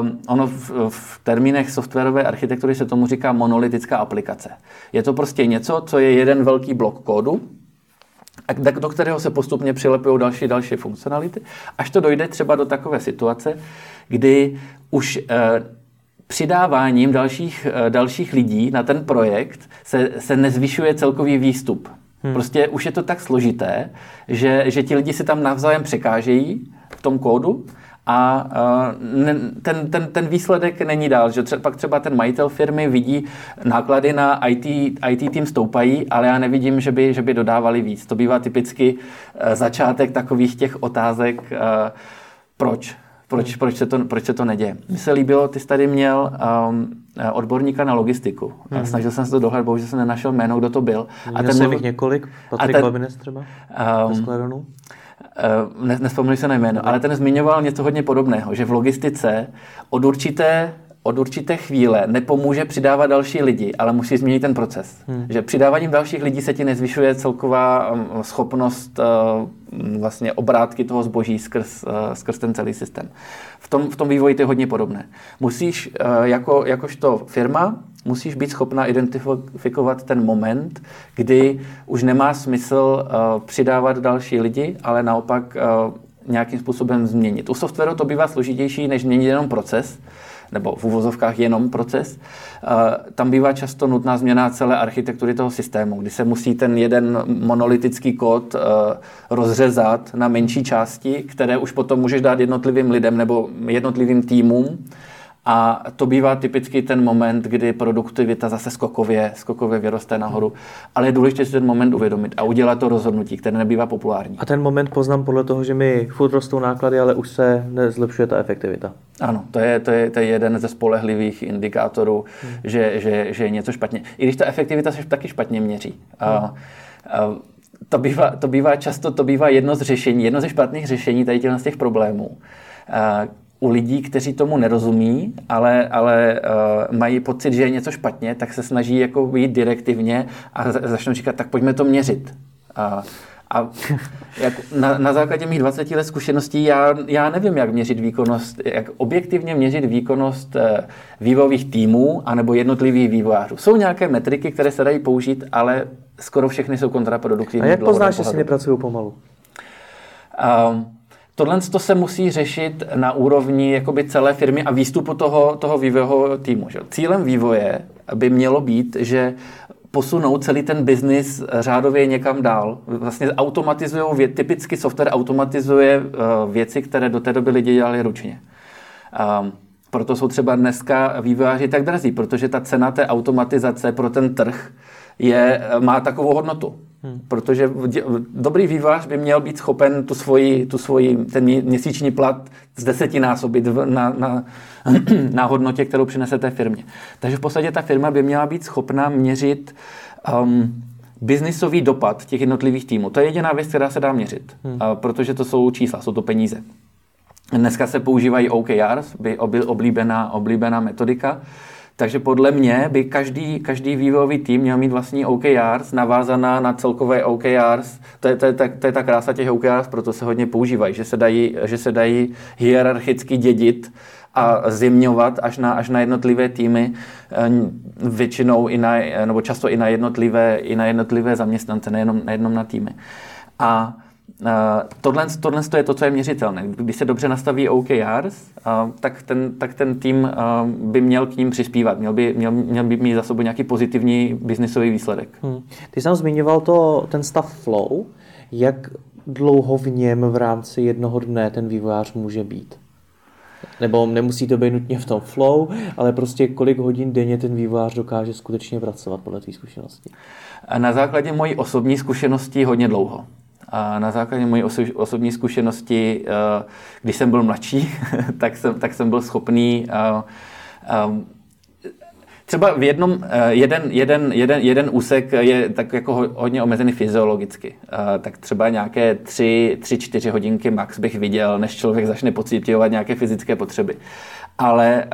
Um, ono v, v termínech softwarové architektury se tomu říká monolitická aplikace. Je to prostě něco, co je jeden velký blok kódu, do kterého se postupně přilepují další další funkcionality, až to dojde třeba do takové situace, kdy už eh, přidáváním dalších, eh, dalších lidí na ten projekt se, se nezvyšuje celkový výstup. Hmm. Prostě už je to tak složité, že, že ti lidi si tam navzájem překážejí v tom kódu a uh, ten, ten, ten výsledek není dál. Že třeba, pak třeba ten majitel firmy vidí náklady na IT, IT tým stoupají, ale já nevidím, že by, že by dodávali víc. To bývá typicky uh, začátek takových těch otázek, proč proč, proč, se to, proč se to neděje. Mně se líbilo, ty jsi tady měl um, odborníka na logistiku. Hmm. Snažil jsem se to dohledat, bohužel jsem nenašel jméno, kdo to byl. A ten jsem jich několik, Patrik ten, Babinec třeba, um, uh, ne, se na jméno, ale ten zmiňoval něco hodně podobného, že v logistice od určité od určité chvíle nepomůže přidávat další lidi, ale musí změnit ten proces. Hmm. Že přidáváním dalších lidí se ti nezvyšuje celková um, schopnost uh, vlastně obrátky toho zboží skrz, uh, skrz ten celý systém. V tom, v tom vývoji to je hodně podobné. Musíš uh, jako, jakožto firma musíš být schopna identifikovat ten moment, kdy už nemá smysl uh, přidávat další lidi, ale naopak uh, nějakým způsobem změnit. U softwaru to bývá složitější, než změnit jenom proces, nebo v uvozovkách jenom proces. Tam bývá často nutná změna celé architektury toho systému, kdy se musí ten jeden monolitický kód rozřezat na menší části, které už potom můžeš dát jednotlivým lidem nebo jednotlivým týmům a to bývá typicky ten moment, kdy produktivita zase skokově, skokově vyroste nahoru. Ale je důležité si ten moment uvědomit a udělat to rozhodnutí, které nebývá populární. A ten moment poznám podle toho, že mi furt rostou náklady, ale už se nezlepšuje ta efektivita. Ano, to je, to je, to je jeden ze spolehlivých indikátorů, hmm. že, že, že je něco špatně. I když ta efektivita se taky špatně měří. Hmm. A, a, to bývá, to bývá často, to bývá jedno z řešení, jedno ze špatných řešení tady z těch problémů, u lidí, kteří tomu nerozumí, ale, ale uh, mají pocit, že je něco špatně, tak se snaží jako jít direktivně a začnou říkat, tak pojďme to měřit. Uh, a jak na, na základě mých 20 let zkušeností já, já nevím, jak měřit výkonnost, jak objektivně měřit výkonnost uh, vývojových týmů anebo jednotlivých vývojářů. Jsou nějaké metriky, které se dají použít, ale skoro všechny jsou kontraproduktivní. A jak poznáš, že si nepracují pomalu? Uh, Tohle to se musí řešit na úrovni jakoby celé firmy a výstupu toho, toho vývojového týmu. Že? Cílem vývoje by mělo být, že posunou celý ten biznis řádově někam dál. Vlastně automatizují, typicky software automatizuje uh, věci, které do té doby lidi dělali ručně. Um, proto jsou třeba dneska vývojáři tak drazí, protože ta cena té automatizace pro ten trh je, má takovou hodnotu. Hmm. Protože dobrý vývář by měl být schopen tu svoji, tu svoji, ten měsíční plat z desetinásobit na, na, na hodnotě, kterou přinese té firmě. Takže v podstatě ta firma by měla být schopna měřit um, biznisový dopad těch jednotlivých týmů. To je jediná věc, která se dá měřit, hmm. protože to jsou čísla, jsou to peníze. Dneska se používají OKRs, by oblíbená, oblíbená metodika, takže podle mě by každý, každý vývojový tým měl mít vlastní OKRs, navázaná na celkové OKRs. To je, to, je, to je ta krása těch OKRs, proto se hodně používají, že se dají, že se dají hierarchicky dědit a zjemňovat až na, až na jednotlivé týmy, eh, většinou i na, nebo často i na jednotlivé, i na jednotlivé zaměstnance, nejenom, nejenom na týmy. A tohle, tohle je to, co je měřitelné. Když se dobře nastaví OKRs, tak ten, tak ten tým by měl k ním přispívat, měl by, měl, měl by mít za sebou nějaký pozitivní biznisový výsledek. Hmm. Ty jsi zmiňoval to, ten stav flow. Jak dlouho v něm v rámci jednoho dne ten vývojář může být? Nebo nemusí to být nutně v tom flow, ale prostě kolik hodin denně ten vývojář dokáže skutečně pracovat podle té zkušenosti? Na základě mojí osobní zkušenosti hodně dlouho. A na základě mojí osobní zkušenosti, eh, když jsem byl mladší, tak jsem, tak jsem byl schopný eh, eh, Třeba v jednom, jeden, jeden, jeden, jeden úsek je tak jako hodně omezený fyziologicky. Tak třeba nějaké tři, tři, čtyři hodinky max bych viděl, než člověk začne pocitovat nějaké fyzické potřeby. Ale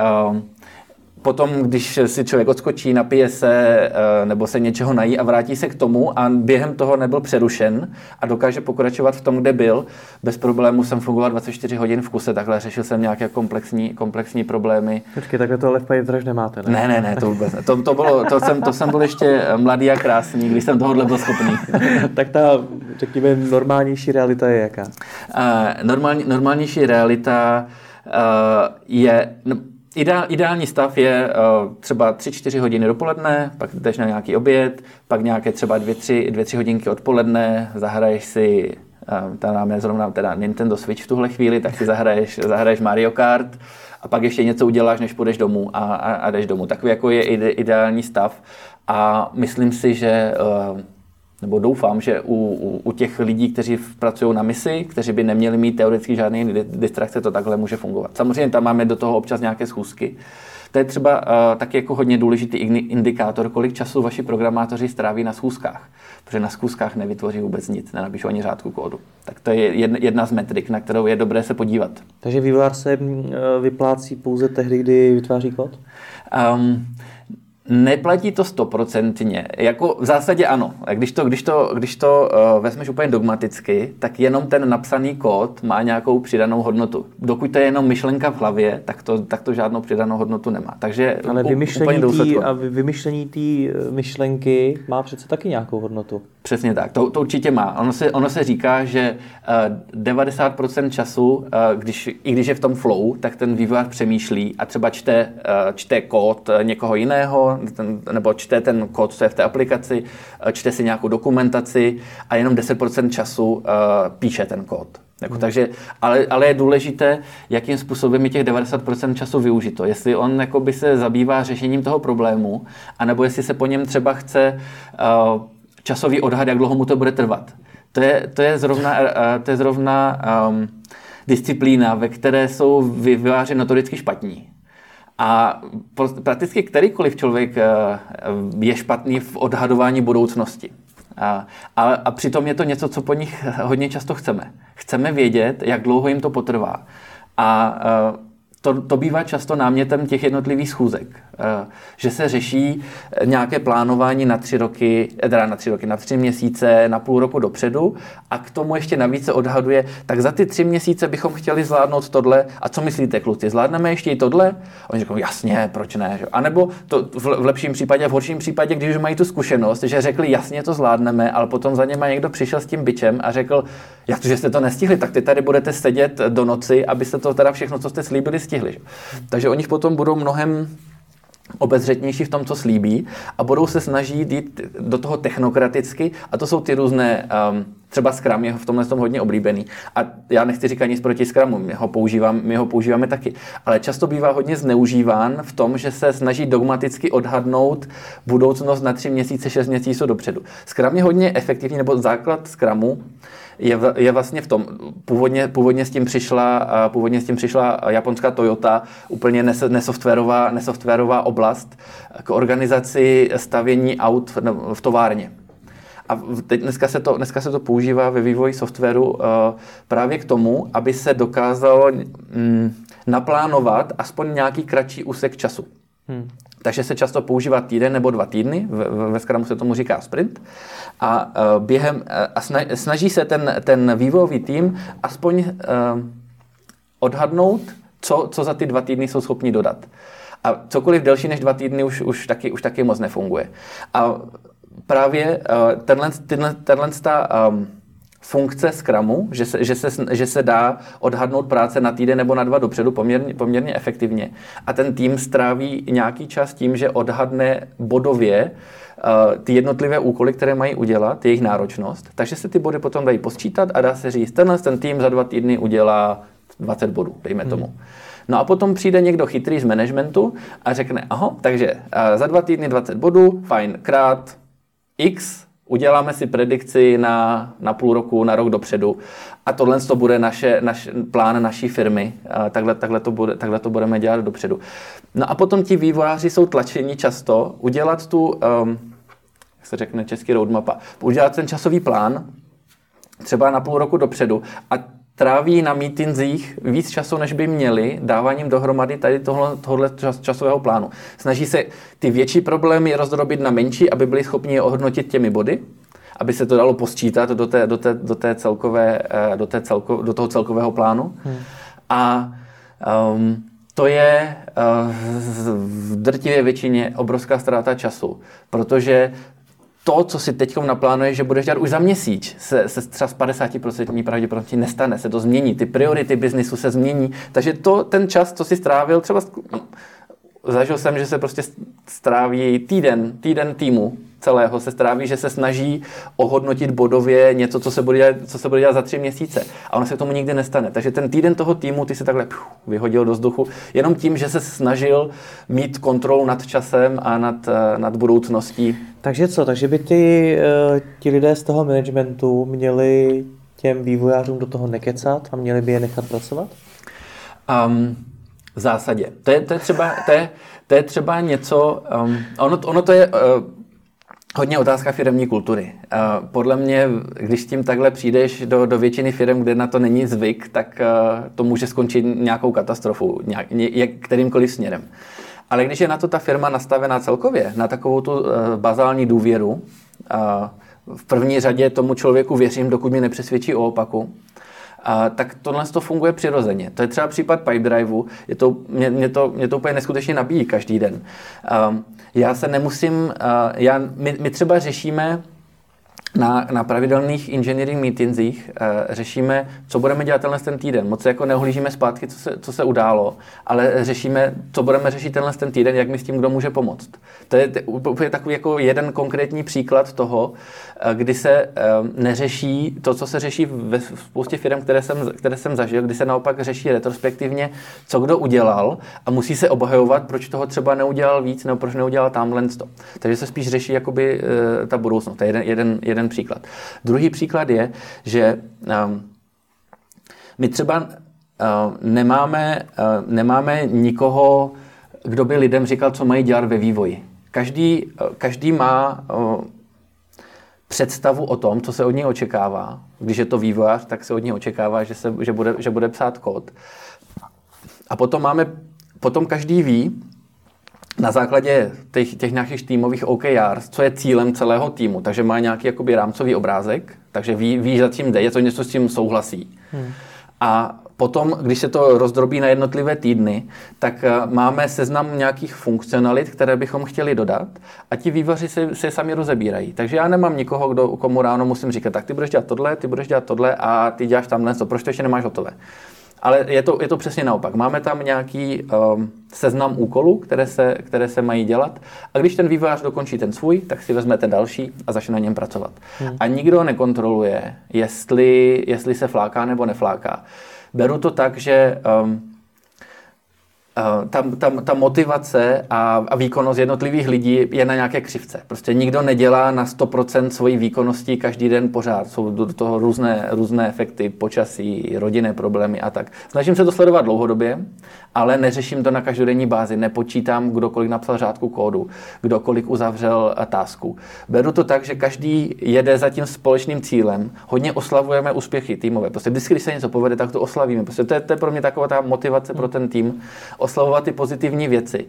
potom, když si člověk odskočí, napije se eh, nebo se něčeho nají a vrátí se k tomu a během toho nebyl přerušen a dokáže pokračovat v tom, kde byl, bez problému jsem fungoval 24 hodin v kuse, takhle řešil jsem nějaké komplexní, komplexní problémy. Počkej, takhle to ale v Paydraž nemáte, ne? Ne, ne, ne, to vůbec ne. To, to, bylo, to, jsem, to jsem byl ještě mladý a krásný, když jsem tohohle byl schopný. tak ta, řekněme, normálnější realita je jaká? Uh, normální, normálnější realita uh, je... No, Ideál, ideální stav je uh, třeba 3-4 hodiny dopoledne, pak jdeš na nějaký oběd, pak nějaké třeba 2-3 hodinky odpoledne, zahraješ si, uh, ta nám je zrovna teda Nintendo Switch v tuhle chvíli, tak si zahraješ, zahraješ Mario Kart a pak ještě něco uděláš, než půjdeš domů a, a, a jdeš domů. Takový jako je ide, ideální stav a myslím si, že uh, nebo doufám, že u, u, u těch lidí, kteří pracují na misi, kteří by neměli mít teoreticky žádné distrakce, to takhle může fungovat. Samozřejmě tam máme do toho občas nějaké schůzky. To je třeba uh, taky jako hodně důležitý indikátor, kolik času vaši programátoři stráví na schůzkách. Protože na schůzkách nevytvoří vůbec nic, nenapíšou ani řádku kódu. Tak to je jedna z metrik, na kterou je dobré se podívat. Takže vývojář se mm, vyplácí pouze tehdy, kdy vytváří kód? Um, Neplatí to stoprocentně. Jako v zásadě ano. Když to, když to, když to uh, vezmeš úplně dogmaticky, tak jenom ten napsaný kód má nějakou přidanou hodnotu. Dokud to je jenom myšlenka v hlavě, tak to, tak to žádnou přidanou hodnotu nemá. Takže Ale vymyšlení tý, a vymyšlení té eh, myšlenky má přece taky nějakou hodnotu. Přesně tak, to, to určitě má. Ono se, ono se říká, že uh, 90% času, uh, když, i když je v tom flow, tak ten vývojář přemýšlí a třeba čte, uh, čte kód někoho jiného, ten, nebo čte ten kód, co je v té aplikaci, eh, čte si nějakou dokumentaci a jenom 10% času uh, píše ten kód. Jako, hmm. takže, ale, ale je důležité, jakým způsobem je těch 90% času využito. Jestli on by se zabývá řešením toho problému, anebo jestli se po něm třeba chce uh, časový odhad, jak dlouho mu to bude trvat. To je, to je zrovna, uh, to je zrovna um, disciplína, ve které jsou vyváři notoricky špatní. A prakticky kterýkoliv člověk eh, je špatný v odhadování budoucnosti. A, a, a přitom je to něco, co po nich hodně často chceme. Chceme vědět, jak dlouho jim to potrvá. A eh, to, to bývá často námětem těch jednotlivých schůzek, že se řeší nějaké plánování na tři roky, eh, teda na tři roky, na tři měsíce, na půl roku dopředu a k tomu ještě navíc se odhaduje, tak za ty tři měsíce bychom chtěli zvládnout tohle a co myslíte kluci, zvládneme ještě i tohle? Oni říkají, jasně, proč ne? A nebo to v lepším případě, v horším případě, když už mají tu zkušenost, že řekli, jasně to zvládneme, ale potom za něma někdo přišel s tím bičem a řekl, jak to, že jste to nestihli, tak ty tady budete sedět do noci, abyste to teda všechno, co jste slíbili, stihli. Že? Takže oni potom budou mnohem obezřetnější v tom, co slíbí a budou se snažit jít do toho technokraticky a to jsou ty různé, um, třeba Scrum je v tomhle tom hodně oblíbený a já nechci říkat nic proti Scrumu, my ho, používám, my ho používáme taky, ale často bývá hodně zneužíván v tom, že se snaží dogmaticky odhadnout budoucnost na tři měsíce, šest měsíců dopředu. Scrum je hodně efektivní, nebo základ Scrumu je, je vlastně v tom, původně, původně, s tím přišla, původně s tím přišla japonská Toyota, úplně nesoftwarová, nesoftwarová oblast k organizaci stavění aut v, v továrně. A teď dneska se, to, dneska se to používá ve vývoji softwaru uh, právě k tomu, aby se dokázalo mm, naplánovat aspoň nějaký kratší úsek času. Hmm. Takže se často používá týden nebo dva týdny, ve, Scrumu se tomu říká sprint. A uh, během uh, a snaží se ten, ten vývojový tým aspoň uh, odhadnout, co, co za ty dva týdny jsou schopni dodat. A cokoliv delší než dva týdny už, už, taky, už taky moc nefunguje. A právě uh, tenhle, tenhle, tenhle ta, um, funkce Scrumu, že se, že, se, že se dá odhadnout práce na týden nebo na dva dopředu poměrně, poměrně efektivně. A ten tým stráví nějaký čas tím, že odhadne bodově uh, ty jednotlivé úkoly, které mají udělat, jejich náročnost. Takže se ty body potom dají posčítat a dá se říct, tenhle ten tým za dva týdny udělá 20 bodů, dejme hmm. tomu. No a potom přijde někdo chytrý z managementu a řekne, aha, takže uh, za dva týdny 20 bodů, fajn, krát x uděláme si predikci na, na půl roku, na rok dopředu a tohle to bude naše, naš, plán naší firmy. A takhle, takhle, to bude, takhle to budeme dělat dopředu. No a potom ti vývojáři jsou tlačeni často udělat tu, um, jak se řekne český roadmapa, udělat ten časový plán, třeba na půl roku dopředu a tráví na mítinzích víc času, než by měli, dáváním dohromady tady tohle, tohle čas, časového plánu. Snaží se ty větší problémy rozdrobit na menší, aby byli schopni je ohodnotit těmi body, aby se to dalo posčítat do, té, do, té, do, té celkové, eh, do, té celko, do toho celkového plánu. Hmm. A um, to je uh, v drtivé většině obrovská ztráta času, protože to, co si teď naplánuješ, že budeš dělat už za měsíc, se, se třeba z 50% pravděpodobně nestane, se to změní, ty priority biznisu se změní, takže to, ten čas, co si strávil, třeba zažil jsem, že se prostě stráví týden, týden týmu celého se stráví, že se snaží ohodnotit bodově něco, co se bude dělat, co se bude dělat za tři měsíce. A ono se k tomu nikdy nestane. Takže ten týden toho týmu ty se takhle pšu, vyhodil do vzduchu, jenom tím, že se snažil mít kontrolu nad časem a nad, eh, nad budoucností. Takže co? Takže by ty, eh, ti lidé z toho managementu měli těm vývojářům do toho nekecat a měli by je nechat pracovat? Um, v zásadě. To je, to je, třeba, to je, to je třeba něco, um, ono, ono to je uh, hodně otázka firmní kultury. Uh, podle mě, když tím takhle přijdeš do, do většiny firm, kde na to není zvyk, tak uh, to může skončit nějakou katastrofu, nějak, ně, kterýmkoliv směrem. Ale když je na to ta firma nastavená celkově, na takovou tu uh, bazální důvěru, v první řadě tomu člověku věřím, dokud mi nepřesvědčí o opaku, a, tak tohle to funguje přirozeně. To je třeba případ Pipedriveu, je to, mě, mě, to, mě to úplně neskutečně nabíjí každý den. A, já se nemusím, a, já, my, my třeba řešíme na, na pravidelných engineering meetingsích e, řešíme, co budeme dělat tenhle ten týden. Moc jako neohlížíme zpátky, co se, co se událo, ale řešíme, co budeme řešit tenhle ten týden, jak mi s tím kdo může pomoct. To je úplně takový jako jeden konkrétní příklad toho, Eh, kdy se eh, neřeší to, co se řeší ve spoustě firm, které jsem, které jsem zažil, kdy se naopak řeší retrospektivně, co kdo udělal a musí se obhajovat, proč toho třeba neudělal víc nebo proč neudělal tamhle to. Takže se spíš řeší jakoby eh, ta budoucnost. To je jeden, jeden, jeden příklad. Druhý příklad je, že um, my třeba uh, nemáme, uh, nemáme nikoho, kdo by lidem říkal, co mají dělat ve vývoji. Každý, každý má představu o tom, co se od něj očekává. Když je to vývojář, tak se od něj očekává, že, se, že, bude, že bude psát kód. A potom máme, potom každý ví, na základě těch, těch nějakých týmových OKRs, co je cílem celého týmu. Takže má nějaký jakoby rámcový obrázek, takže ví, ví, za tím jde, je to něco, s tím souhlasí. Hmm. A Potom, když se to rozdrobí na jednotlivé týdny, tak eh, máme seznam nějakých funkcionalit, které bychom chtěli dodat a ti vývoři se, se sami rozebírají. Takže já nemám nikoho, kdo, komu ráno musím říkat, tak ty budeš dělat tohle, ty budeš dělat tohle a ty děláš tamhle to, proč to ještě nemáš hotové. Ale je to, je to přesně naopak. Máme tam nějaký um, seznam úkolů, které se, které se mají dělat a když ten vývojář dokončí ten svůj, tak si vezme ten další a začne na něm pracovat. Hmm. A nikdo nekontroluje, jestli, jestli se fláká nebo nefláká beru to tak, že um, ta, ta, ta motivace a, a výkonnost jednotlivých lidí je na nějaké křivce. Prostě nikdo nedělá na 100% svojí výkonností každý den pořád. Jsou do toho různé, různé efekty, počasí, rodinné problémy a tak. Snažím se to sledovat dlouhodobě ale neřeším to na každodenní bázi. Nepočítám, kdo kolik napsal řádku kódu, kdo kolik uzavřel eh, tásku. Beru to tak, že každý jede za tím společným cílem. Hodně oslavujeme úspěchy týmové. Prostě vždycky, když se něco povede, tak to oslavíme. Prostě to je, to je pro mě taková ta motivace pro ten tým. Oslavovat ty pozitivní věci.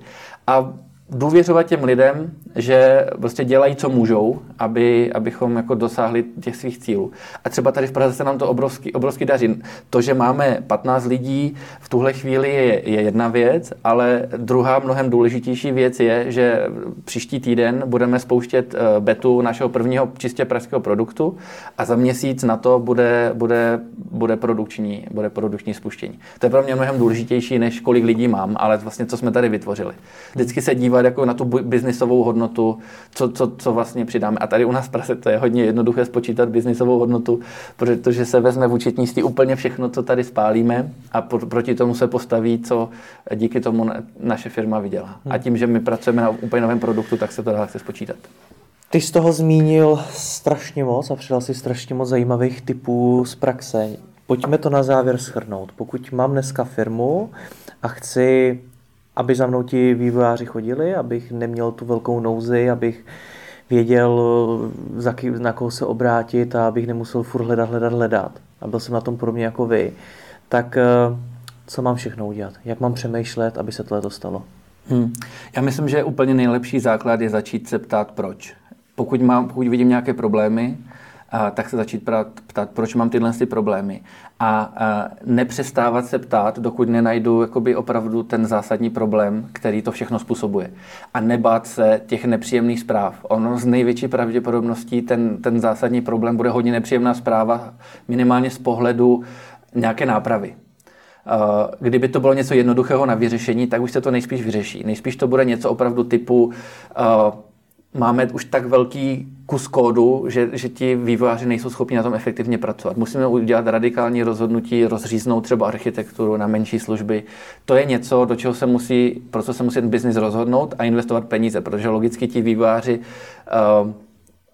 A důvěřovat těm lidem, že prostě dělají, co můžou, aby, abychom jako dosáhli těch svých cílů. A třeba tady v Praze se nám to obrovský, obrovský daří. To, že máme 15 lidí v tuhle chvíli je, je jedna věc, ale druhá mnohem důležitější věc je, že příští týden budeme spouštět eh, betu našeho prvního čistě pražského produktu a za měsíc na to bude, bude, bude, produkční, bude produkční spuštění. To je pro mě mnohem důležitější, než kolik lidí mám, ale vlastně co jsme tady vytvořili. Vždycky se dívá dívat jako na tu biznisovou hodnotu, co, co, co vlastně přidáme. A tady u nás v Praze to je hodně jednoduché spočítat biznisovou hodnotu, protože se vezme v účetnictví úplně všechno, co tady spálíme a pro, proti tomu se postaví, co díky tomu naše firma vydělá. A hmm. tím, že my pracujeme na úplně novém produktu, tak se to dá chce spočítat. Ty z toho zmínil strašně moc a přidal si strašně moc zajímavých typů z praxe. Pojďme to na závěr shrnout. Pokud mám dneska firmu a chci aby za mnou ti vývojáři chodili, abych neměl tu velkou nouzi, abych věděl, za ký, na koho se obrátit a abych nemusel furt hledat, hledat, hledat. A byl jsem na tom podobně jako vy. Tak eh, co mám všechno udělat? Jak mám přemýšlet, aby se tohle stalo? Hmm. Já myslím, že úplně nejlepší základ je začít se ptát proč. Pokud, mám, pokud vidím nějaké problémy, tak se začít ptát, ptát, proč mám tyhle ty problémy. A, nepřestávat se ptát, dokud nenajdu jakoby opravdu ten zásadní problém, který to všechno způsobuje. A nebát se těch nepříjemných zpráv. Ono z největší pravděpodobností ten, ten zásadní problém bude hodně nepříjemná zpráva, minimálně z pohledu nějaké nápravy. Kdyby to bylo něco jednoduchého na vyřešení, tak už se to nejspíš vyřeší. Nejspíš to bude něco opravdu typu máme už tak velký kus kódu, že, že ti vývojáři nejsou schopni na tom efektivně pracovat. Musíme udělat radikální rozhodnutí, rozříznout třeba architekturu na menší služby. To je něco, do čeho se musí, pro co se musí ten biznis rozhodnout a investovat peníze, protože logicky ti vývojáři uh,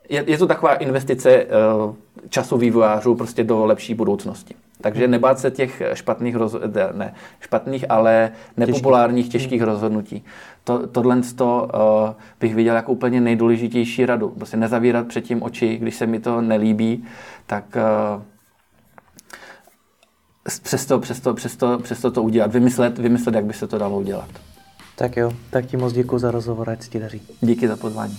je, je to taková investice uh, času vývojářů prostě do lepší budoucnosti. Takže nebát se těch špatných, roz, ne, špatných, ale nepopulárních, těžkých rozhodnutí. To, tohle to, uh, bych viděl jako úplně nejdůležitější radu. Prostě nezavírat předtím oči, když se mi to nelíbí, tak uh, přesto, přesto, přesto, přesto to udělat, vymyslet, vymyslet, jak by se to dalo udělat. Tak jo, tak ti moc děkuji za rozhovor, ať ti daří. Díky za pozvání.